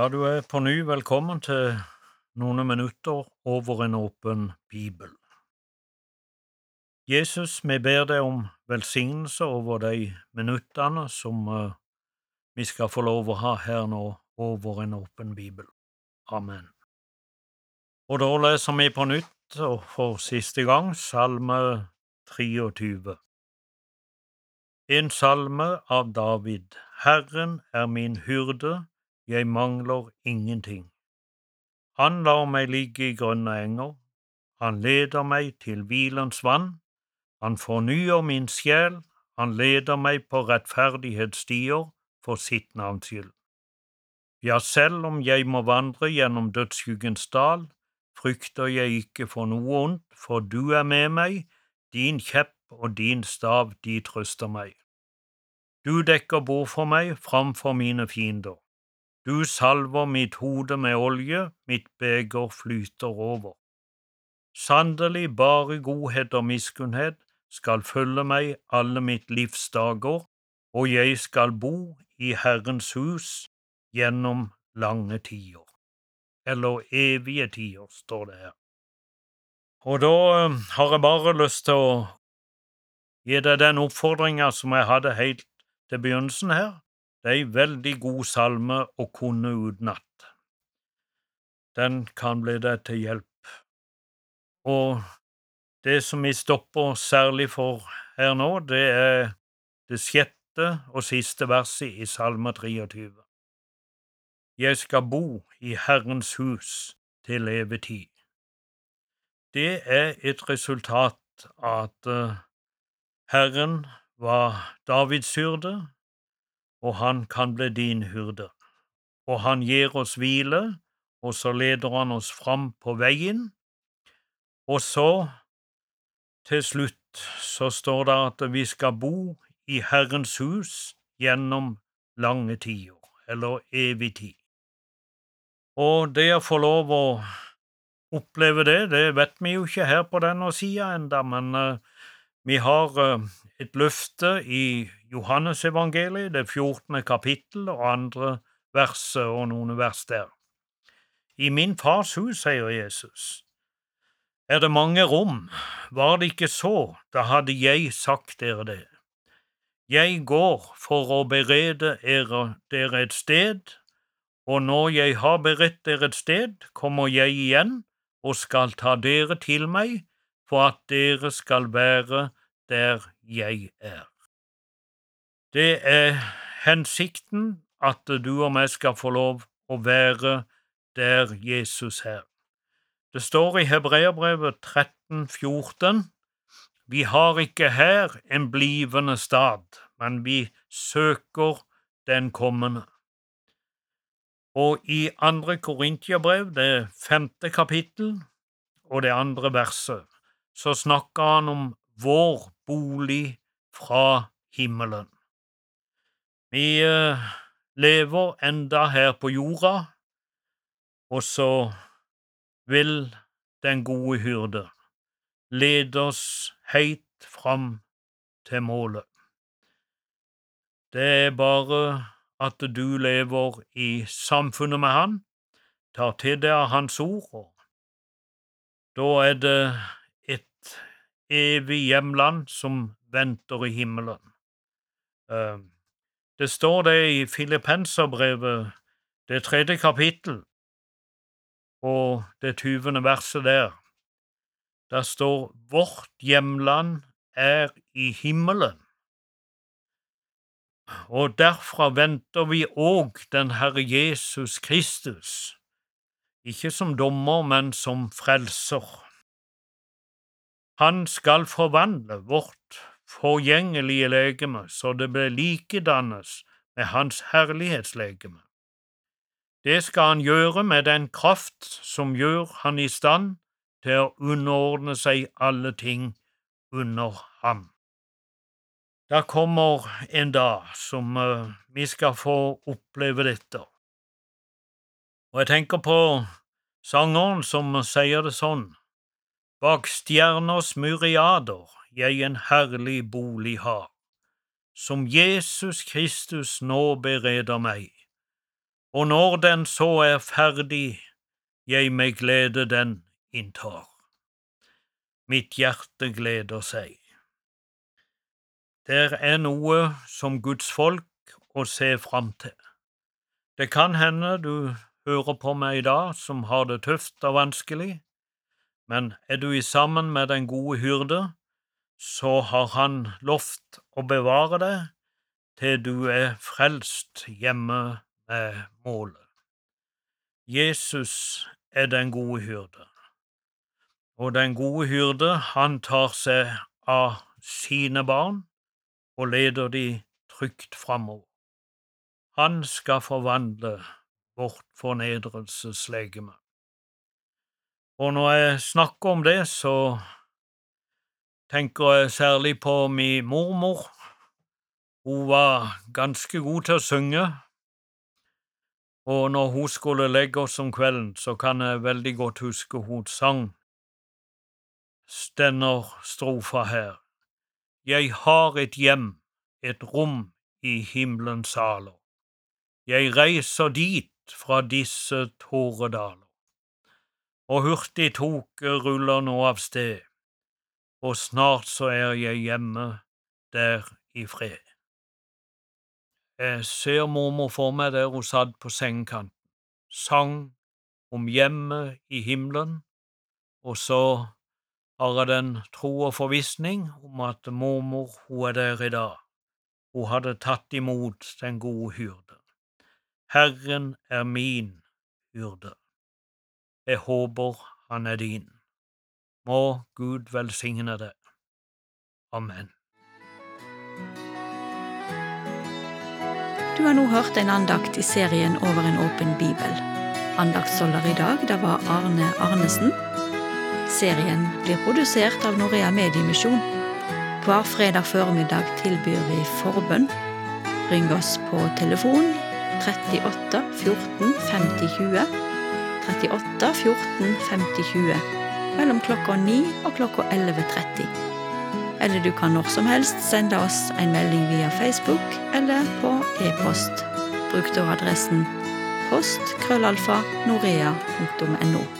Ja, du er på ny velkommen til noen minutter over en åpen bibel. Jesus, vi ber deg om velsignelse over de minuttene som uh, vi skal få lov å ha her nå over en åpen bibel. Amen. Og da leser vi på nytt, og for siste gang, Salme 23. En salme av David. Herren er min hyrde jeg mangler ingenting. Han lar meg ligge i grønne enger, han leder meg til hvilens vann, han fornyer min sjel, han leder meg på rettferdighetsstier for sitt navns skyld. Ja, selv om jeg må vandre gjennom dødsskyggens dal, frykter jeg ikke for noe ondt, for du er med meg, din kjepp og din stav, de trøster meg. Du dekker bord for meg framfor mine fiender. Du salver mitt hode med olje, mitt beger flyter over. Sannelig bare godhet og miskunnhet skal følge meg alle mitt livs dager, og jeg skal bo i Herrens hus gjennom lange tider. Eller evige tider, står det her. Og da eh, har jeg bare lyst til å gi deg den oppfordringa som jeg hadde helt til begynnelsen her. Det er ei veldig god salme å kunne utenat. Den kan bli deg til hjelp. Og det som vi stopper særlig for her nå, det er det sjette og siste verset i Salme 23. Jeg skal bo i Herrens hus til levetid. Det er et resultat av at eh, Herren var Davids hyrde, og han kan bli din hyrde. Og han gir oss hvile, og så leder han oss fram på veien. Og så, til slutt, så står det at vi skal bo i Herrens hus gjennom lange tider, eller evig tid. Og det å få lov å oppleve det, det vet vi jo ikke her på denne sida enda, men uh, vi har uh, et løfte i Johannesevangeliet, det 14. kapittel og andre verset og noen vers der. I min fars hus, sier Jesus, er det mange rom, var det ikke så, da hadde jeg sagt dere det. Jeg går for å berede dere et sted, og når jeg har beredt dere et sted, kommer jeg igjen og skal ta dere til meg, for at dere skal være der jeg er. Det er hensikten at du og meg skal få lov å være der Jesus er. Det står i Hebreabrevet 13, 14, Vi har ikke her en blivende stad, men vi søker den kommende. Og i andre Korintiabrev, det femte kapittel og det andre verset, så snakker han om vår bolig fra himmelen. Vi eh, lever enda her på jorda, og så vil den gode hyrde lede oss høyt fram til målet. Det er bare at du lever i samfunnet med Han, tar til deg Hans ord, og da er det et evig hjemland som venter i himmelen. Det står det i Filippenserbrevet, det tredje kapittel, og det tyvende verset der. Der står Vårt hjemland er i himmelen. Og derfra venter vi òg den Herre Jesus Kristus, ikke som dommer, men som frelser. Han skal forvandle vårt forgjengelige legeme så det blir likedannes med Hans herlighetslegeme. Det skal han gjøre med den kraft som gjør han i stand til å underordne seg alle ting under ham. Da kommer en dag som uh, vi skal få oppleve dette. Og jeg tenker på sangeren som sier det sånn. Bak stjerners myriader jeg en herlig bolig har, som Jesus Kristus nå bereder meg. og når den så er ferdig, jeg med glede den inntar. Mitt hjerte gleder seg. Det er noe som Guds folk å se fram til. Det kan hende du hører på meg i dag som har det tøft og vanskelig, men er du i sammen med den gode hyrde, så har han lovt å bevare deg til du er frelst hjemme med målet. Jesus er den gode hyrde, og den gode hyrde, han tar seg av sine barn og leder de trygt framover. Han skal forvandle vårt fornedrelseslegeme. Og når jeg snakker om det, så tenker jeg særlig på min mormor. Hun var ganske god til å synge, og når hun skulle legge oss om kvelden, så kan jeg veldig godt huske hun sang denne strofa her. Jeg har et hjem, et rom i himmelens saler. Jeg reiser dit fra disse tåredaler og hurtig tok ruller nå av sted, og snart så er jeg hjemme der i fred. Jeg ser mormor for meg der hun satt på sengekanten, sang om hjemmet i himmelen, og så har jeg den tro og forvissning om at mormor hun er der i dag. Hun hadde tatt imot den gode hyrde. Herren er min hyrde. Jeg håper han er din. Må Gud velsigne deg. Amen. Du har nå hørt en andakt i serien Over en åpen bibel. Andaktsholder i dag, det var Arne Arnesen. Serien blir produsert av Norea Mediemisjon. Hver fredag formiddag tilbyr vi forbønn. Ring oss på telefon 38 14 50 20 38 14 50 20 mellom klokka 9 og klokka 11.30. Eller du kan når som helst sende oss en melding via Facebook eller på e-post. Bruk da adressen post krøllalfa norea.no.